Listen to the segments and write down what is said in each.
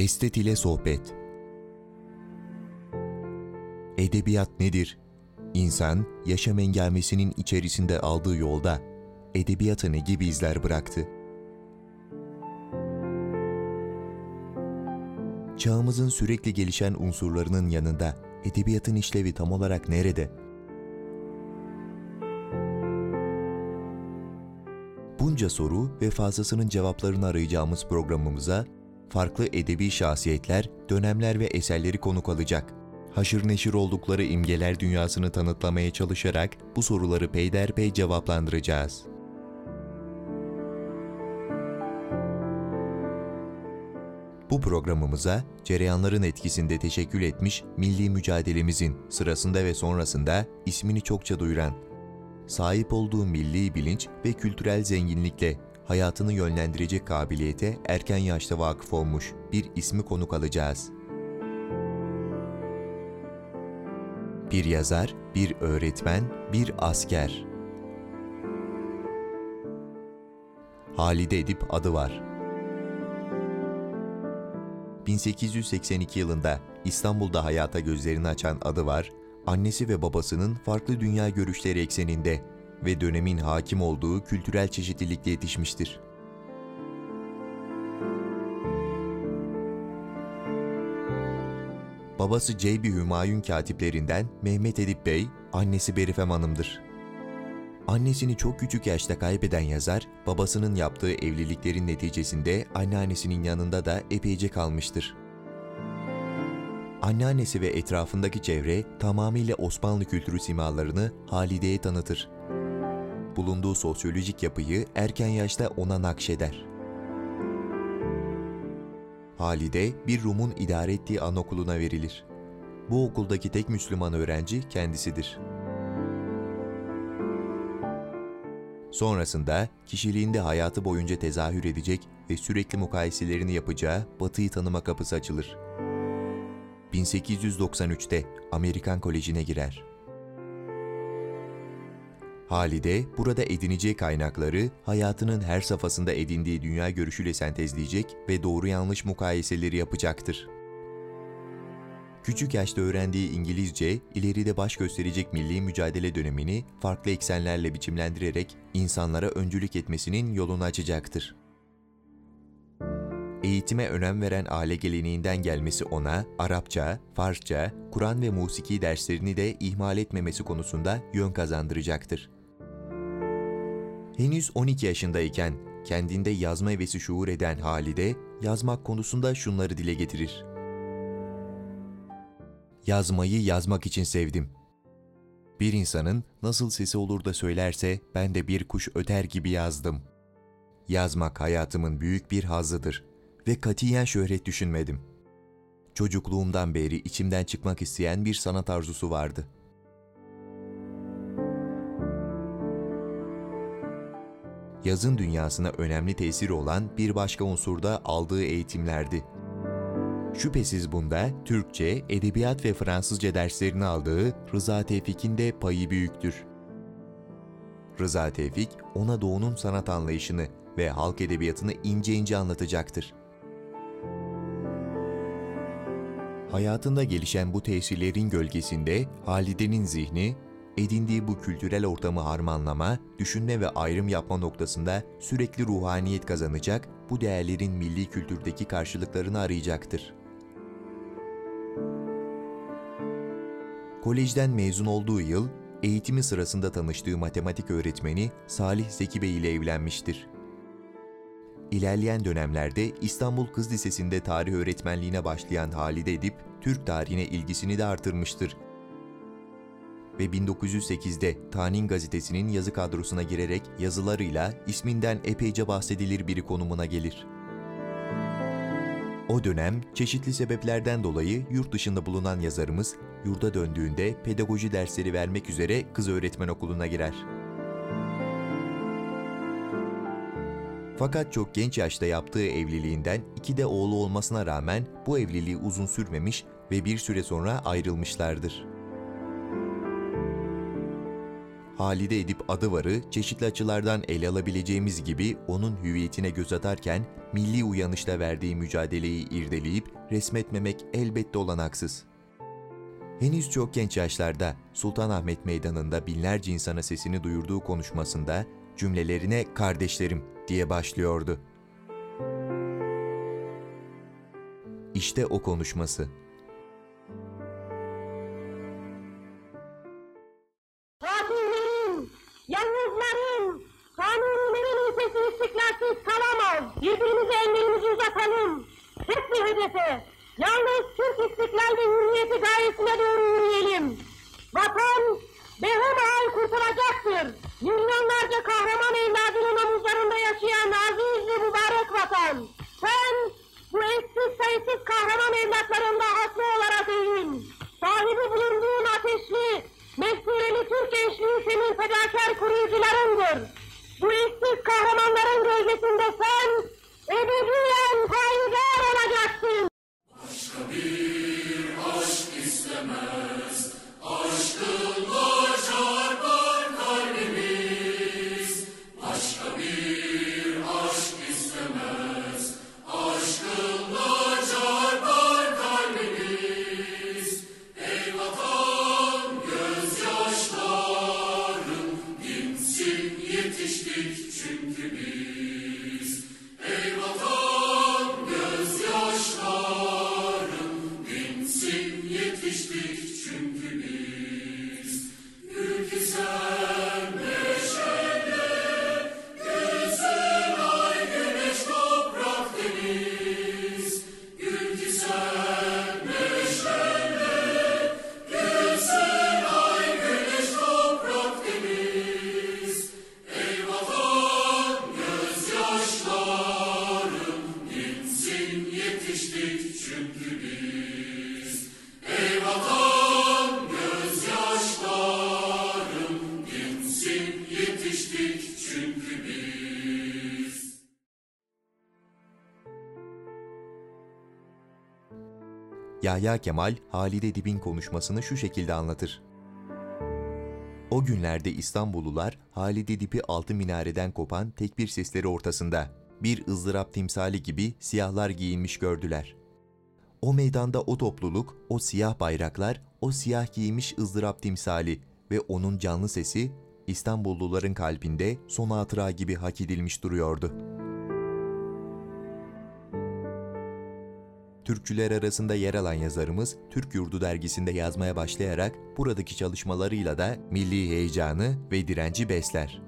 Estet ile Sohbet Edebiyat nedir? İnsan, yaşam engelmesinin içerisinde aldığı yolda edebiyata ne gibi izler bıraktı? Çağımızın sürekli gelişen unsurlarının yanında edebiyatın işlevi tam olarak nerede? Bunca soru ve fazlasının cevaplarını arayacağımız programımıza farklı edebi şahsiyetler, dönemler ve eserleri konuk alacak. Haşır neşir oldukları imgeler dünyasını tanıtlamaya çalışarak bu soruları peyderpey cevaplandıracağız. Bu programımıza cereyanların etkisinde teşekkül etmiş milli mücadelemizin sırasında ve sonrasında ismini çokça duyuran, sahip olduğu milli bilinç ve kültürel zenginlikle hayatını yönlendirecek kabiliyete erken yaşta vakıf olmuş bir ismi konuk alacağız. Bir yazar, bir öğretmen, bir asker. Halide Edip adı var. 1882 yılında İstanbul'da hayata gözlerini açan adı var, annesi ve babasının farklı dünya görüşleri ekseninde ve dönemin hakim olduğu kültürel çeşitlilikle yetişmiştir. Babası Ceybi Hümayun katiplerinden Mehmet Edip Bey, annesi Berifem Hanım'dır. Annesini çok küçük yaşta kaybeden yazar, babasının yaptığı evliliklerin neticesinde anneannesinin yanında da epeyce kalmıştır. Anneannesi ve etrafındaki çevre tamamıyla Osmanlı kültürü simalarını Halide'ye tanıtır. Bulunduğu sosyolojik yapıyı erken yaşta ona nakşeder. Halide bir Rum'un idare ettiği anaokuluna verilir. Bu okuldaki tek Müslüman öğrenci kendisidir. Sonrasında kişiliğinde hayatı boyunca tezahür edecek ve sürekli mukayeselerini yapacağı Batı'yı tanıma kapısı açılır. 1893'te Amerikan Koleji'ne girer. Halide burada edineceği kaynakları hayatının her safhasında edindiği dünya görüşüyle sentezleyecek ve doğru yanlış mukayeseleri yapacaktır. Küçük yaşta öğrendiği İngilizce, ileride baş gösterecek milli mücadele dönemini farklı eksenlerle biçimlendirerek insanlara öncülük etmesinin yolunu açacaktır. Eğitime önem veren aile geleneğinden gelmesi ona Arapça, Farsça, Kur'an ve musiki derslerini de ihmal etmemesi konusunda yön kazandıracaktır. Henüz 12 yaşındayken kendinde yazma hevesi şuur eden Halide, yazmak konusunda şunları dile getirir. Yazmayı yazmak için sevdim. Bir insanın nasıl sesi olur da söylerse ben de bir kuş öter gibi yazdım. Yazmak hayatımın büyük bir hazzıdır ve katiyen şöhret düşünmedim. Çocukluğumdan beri içimden çıkmak isteyen bir sanat arzusu vardı. Yazın dünyasına önemli tesiri olan bir başka unsur da aldığı eğitimlerdi. Şüphesiz bunda Türkçe, edebiyat ve Fransızca derslerini aldığı Rıza Tevfik'in de payı büyüktür. Rıza Tevfik, ona doğunun sanat anlayışını ve halk edebiyatını ince ince anlatacaktır. Hayatında gelişen bu tesirlerin gölgesinde Halide'nin zihni, edindiği bu kültürel ortamı harmanlama, düşünme ve ayrım yapma noktasında sürekli ruhaniyet kazanacak, bu değerlerin milli kültürdeki karşılıklarını arayacaktır. Kolejden mezun olduğu yıl, eğitimi sırasında tanıştığı matematik öğretmeni Salih Zeki Bey ile evlenmiştir. İlerleyen dönemlerde İstanbul Kız Lisesi'nde tarih öğretmenliğine başlayan Halide Edip, Türk tarihine ilgisini de artırmıştır. Ve 1908'de Tanin gazetesinin yazı kadrosuna girerek yazılarıyla isminden epeyce bahsedilir biri konumuna gelir. O dönem çeşitli sebeplerden dolayı yurt dışında bulunan yazarımız yurda döndüğünde pedagoji dersleri vermek üzere kız öğretmen okuluna girer. Fakat çok genç yaşta yaptığı evliliğinden iki de oğlu olmasına rağmen bu evliliği uzun sürmemiş ve bir süre sonra ayrılmışlardır. Halide Edip Adıvar'ı çeşitli açılardan ele alabileceğimiz gibi onun hüviyetine göz atarken milli uyanışla verdiği mücadeleyi irdeleyip resmetmemek elbette olanaksız. Henüz çok genç yaşlarda Sultanahmet Meydanı'nda binlerce insana sesini duyurduğu konuşmasında cümlelerine kardeşlerim diye başlıyordu. İşte o konuşması. Birbirimize ellerimizi uzatalım. Tek bir hedefe, yalnız Türk istiklal ve hürriyeti gayesine doğru yürüyelim. Vatan, behemahal kurtulacaktır. Milyonlarca kahraman evladının omuzlarında yaşayan aziz ve mübarek vatan. Sen, bu eşsiz sayısız kahraman evlatlarında haklı olarak eğin. Sahibi bulunduğun ateşli, Mesnuneli Türk gençliği senin fedakar koruyucularındır. Bu eşsiz kahramanların gölgesinde sen ebediyen payidar Yahya Kemal, Halide Dip'in konuşmasını şu şekilde anlatır. O günlerde İstanbullular Halide Dip'i altı minareden kopan tekbir sesleri ortasında bir ızdırap timsali gibi siyahlar giyinmiş gördüler. O meydanda o topluluk, o siyah bayraklar, o siyah giymiş ızdırap timsali ve onun canlı sesi İstanbulluların kalbinde son hatıra gibi hak edilmiş duruyordu.'' Türkçüler arasında yer alan yazarımız Türk Yurdu dergisinde yazmaya başlayarak buradaki çalışmalarıyla da milli heyecanı ve direnci besler.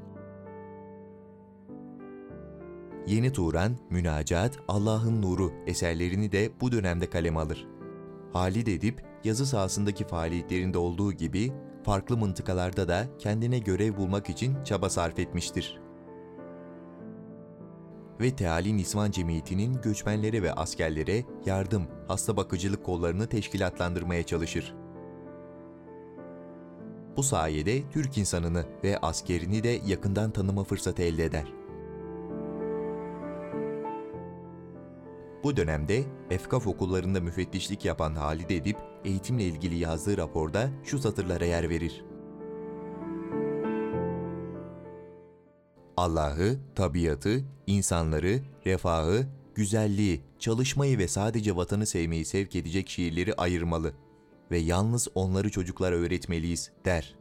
Yeni Turan, Münacat, Allah'ın Nuru eserlerini de bu dönemde kaleme alır. Halid Edip, yazı sahasındaki faaliyetlerinde olduğu gibi farklı mıntıkalarda da kendine görev bulmak için çaba sarf etmiştir ve Teali Nisvan Cemiyeti'nin göçmenlere ve askerlere yardım, hasta bakıcılık kollarını teşkilatlandırmaya çalışır. Bu sayede Türk insanını ve askerini de yakından tanıma fırsatı elde eder. Bu dönemde Efkaf okullarında müfettişlik yapan Halide Edip, eğitimle ilgili yazdığı raporda şu satırlara yer verir. Allah'ı, tabiatı, insanları, refahı, güzelliği, çalışmayı ve sadece vatanı sevmeyi sevk edecek şiirleri ayırmalı ve yalnız onları çocuklara öğretmeliyiz der.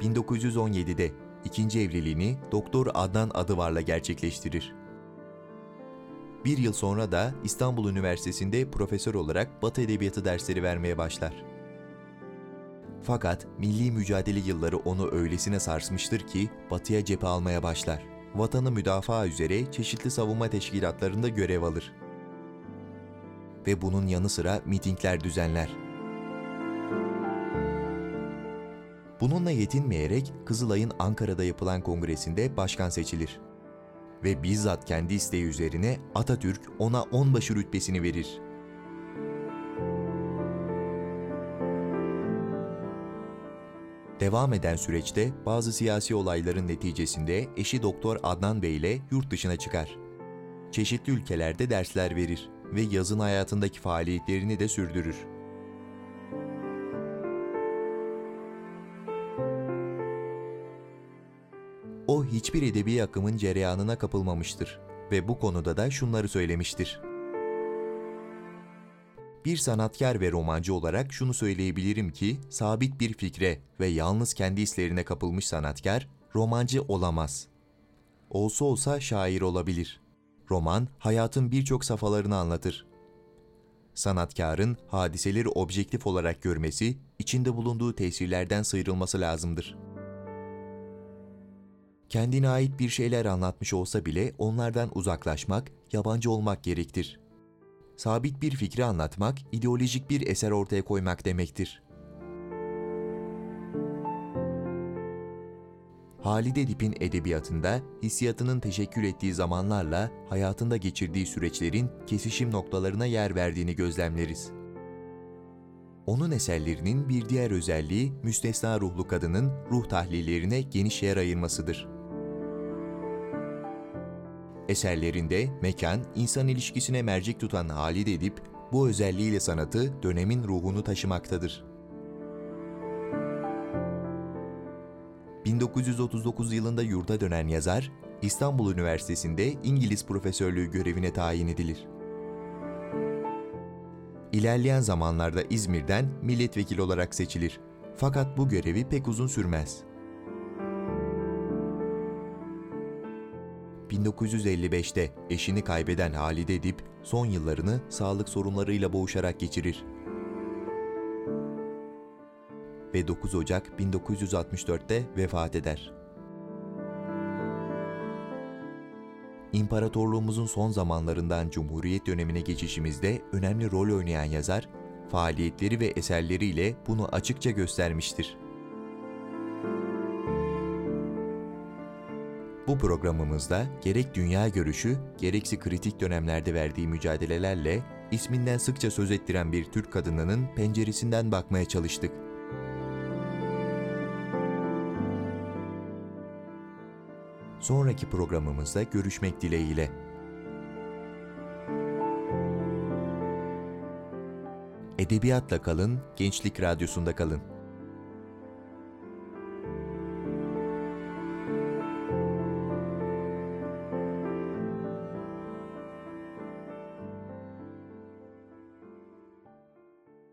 ...1917'de ikinci evliliğini Doktor Adnan Adıvar'la gerçekleştirir. Bir yıl sonra da İstanbul Üniversitesi'nde profesör olarak Batı Edebiyatı dersleri vermeye başlar. Fakat milli mücadele yılları onu öylesine sarsmıştır ki batıya cephe almaya başlar. Vatanı müdafaa üzere çeşitli savunma teşkilatlarında görev alır. Ve bunun yanı sıra mitingler düzenler. Bununla yetinmeyerek Kızılay'ın Ankara'da yapılan kongresinde başkan seçilir. Ve bizzat kendi isteği üzerine Atatürk ona onbaşı rütbesini verir. Devam eden süreçte bazı siyasi olayların neticesinde eşi Doktor Adnan Bey ile yurt dışına çıkar. Çeşitli ülkelerde dersler verir ve yazın hayatındaki faaliyetlerini de sürdürür. O hiçbir edebi akımın cereyanına kapılmamıştır ve bu konuda da şunları söylemiştir. Bir sanatkar ve romancı olarak şunu söyleyebilirim ki, sabit bir fikre ve yalnız kendi hislerine kapılmış sanatkar, romancı olamaz. Olsa olsa şair olabilir. Roman, hayatın birçok safhalarını anlatır. Sanatkarın hadiseleri objektif olarak görmesi, içinde bulunduğu tesirlerden sıyrılması lazımdır. Kendine ait bir şeyler anlatmış olsa bile onlardan uzaklaşmak, yabancı olmak gerektir. Sabit bir fikri anlatmak, ideolojik bir eser ortaya koymak demektir. Halide Dip'in edebiyatında hissiyatının teşekkür ettiği zamanlarla hayatında geçirdiği süreçlerin kesişim noktalarına yer verdiğini gözlemleriz. Onun eserlerinin bir diğer özelliği müstesna ruhlu kadının ruh tahlillerine geniş yer ayırmasıdır. Eserlerinde mekan, insan ilişkisine mercek tutan Halide Edip, bu özelliğiyle sanatı dönemin ruhunu taşımaktadır. 1939 yılında yurda dönen yazar, İstanbul Üniversitesi'nde İngiliz profesörlüğü görevine tayin edilir. İlerleyen zamanlarda İzmir'den milletvekili olarak seçilir. Fakat bu görevi pek uzun sürmez. 1955'te eşini kaybeden Halide Edip son yıllarını sağlık sorunlarıyla boğuşarak geçirir. Ve 9 Ocak 1964'te vefat eder. İmparatorluğumuzun son zamanlarından Cumhuriyet dönemine geçişimizde önemli rol oynayan yazar, faaliyetleri ve eserleriyle bunu açıkça göstermiştir. Bu programımızda gerek dünya görüşü, gerekse kritik dönemlerde verdiği mücadelelerle isminden sıkça söz ettiren bir Türk kadınının penceresinden bakmaya çalıştık. Sonraki programımızda görüşmek dileğiyle. Edebiyatla kalın, Gençlik Radyosu'nda kalın.